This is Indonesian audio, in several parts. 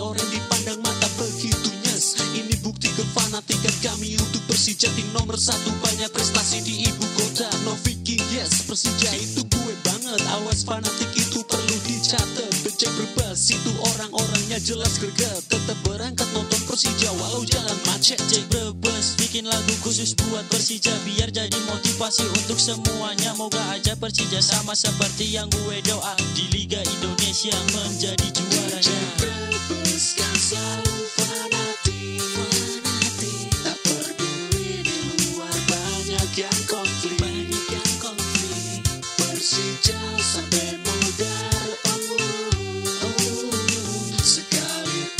Oranye dipandang mata begitu nyes Ini bukti kefanatikan kami untuk Persija Tim nomor satu. Banyak prestasi di ibu kota. No Viking yes Persija itu gue banget. Awas fanatik itu perlu dicatat. Jack Rebels itu orang-orangnya jelas greget. Tetap berangkat nonton Persija walau jalan macet. Jack Brebes bikin lagu khusus buat Persija. Biar jadi motivasi untuk semuanya. Moga aja Persija sama seperti yang gue doa. Di Liga Indonesia menjadi juaranya konflik. Banyak yang sampai modar oh, oh. Sekali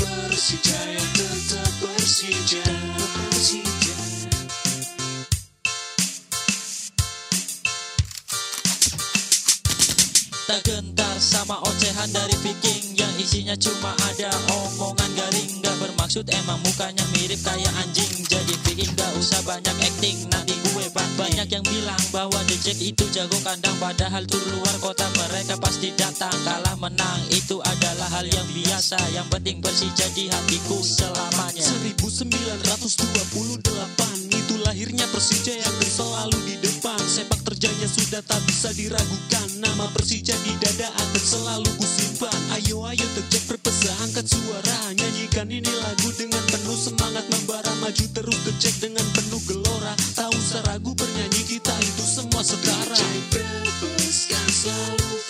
Tak gentar sama ocehan dari Viking Yang isinya cuma ada omongan garing. Gak bermaksud emang mukanya mirip kayak anjing. Jadi Viking gak usah banyak acting Nanti gue ban Banyak yang bilang bahwa The Jack itu jago kandang. Padahal tur luar kota mereka pasti datang. Kalah menang itu adalah hal yang biasa. Yang penting Persija di hatiku selamanya. 1928 itu lahirnya Persija yang selalu di depan. Sepak terjangnya sudah tak bisa diragukan nama Persija di dada akan selalu kusimpan ayo ayo terjek berpesa angkat suara nyanyikan ini lagu dengan penuh semangat membara maju terus terjek dengan penuh gelora tak usah ragu bernyanyi kita itu semua setara kan selalu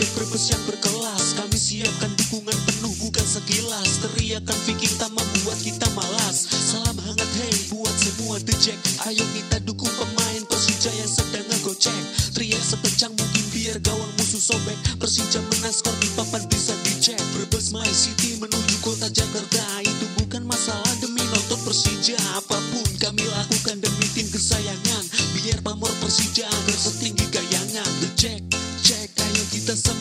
Jack Rebels yang berkelas. Kami siapkan dukungan penuh bukan sekilas. Teriakan Viking tak membuat kita malas. Salam hangat hey buat semua The Ayo kita dukung pemain Persija yang sedang ngegocek. Teriak sekencang mungkin biar gawang musuh sobek. Persija menang skor di papan bisa dicek. Brebes My City menuju kota Jakarta. Itu bukan masalah demi nonton Persija. Apa pun kami lakukan demi tim kesayangan. Biar pamor Persija agar setinggi gayangan. The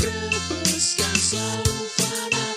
Jack Rebels kan selalu fanatik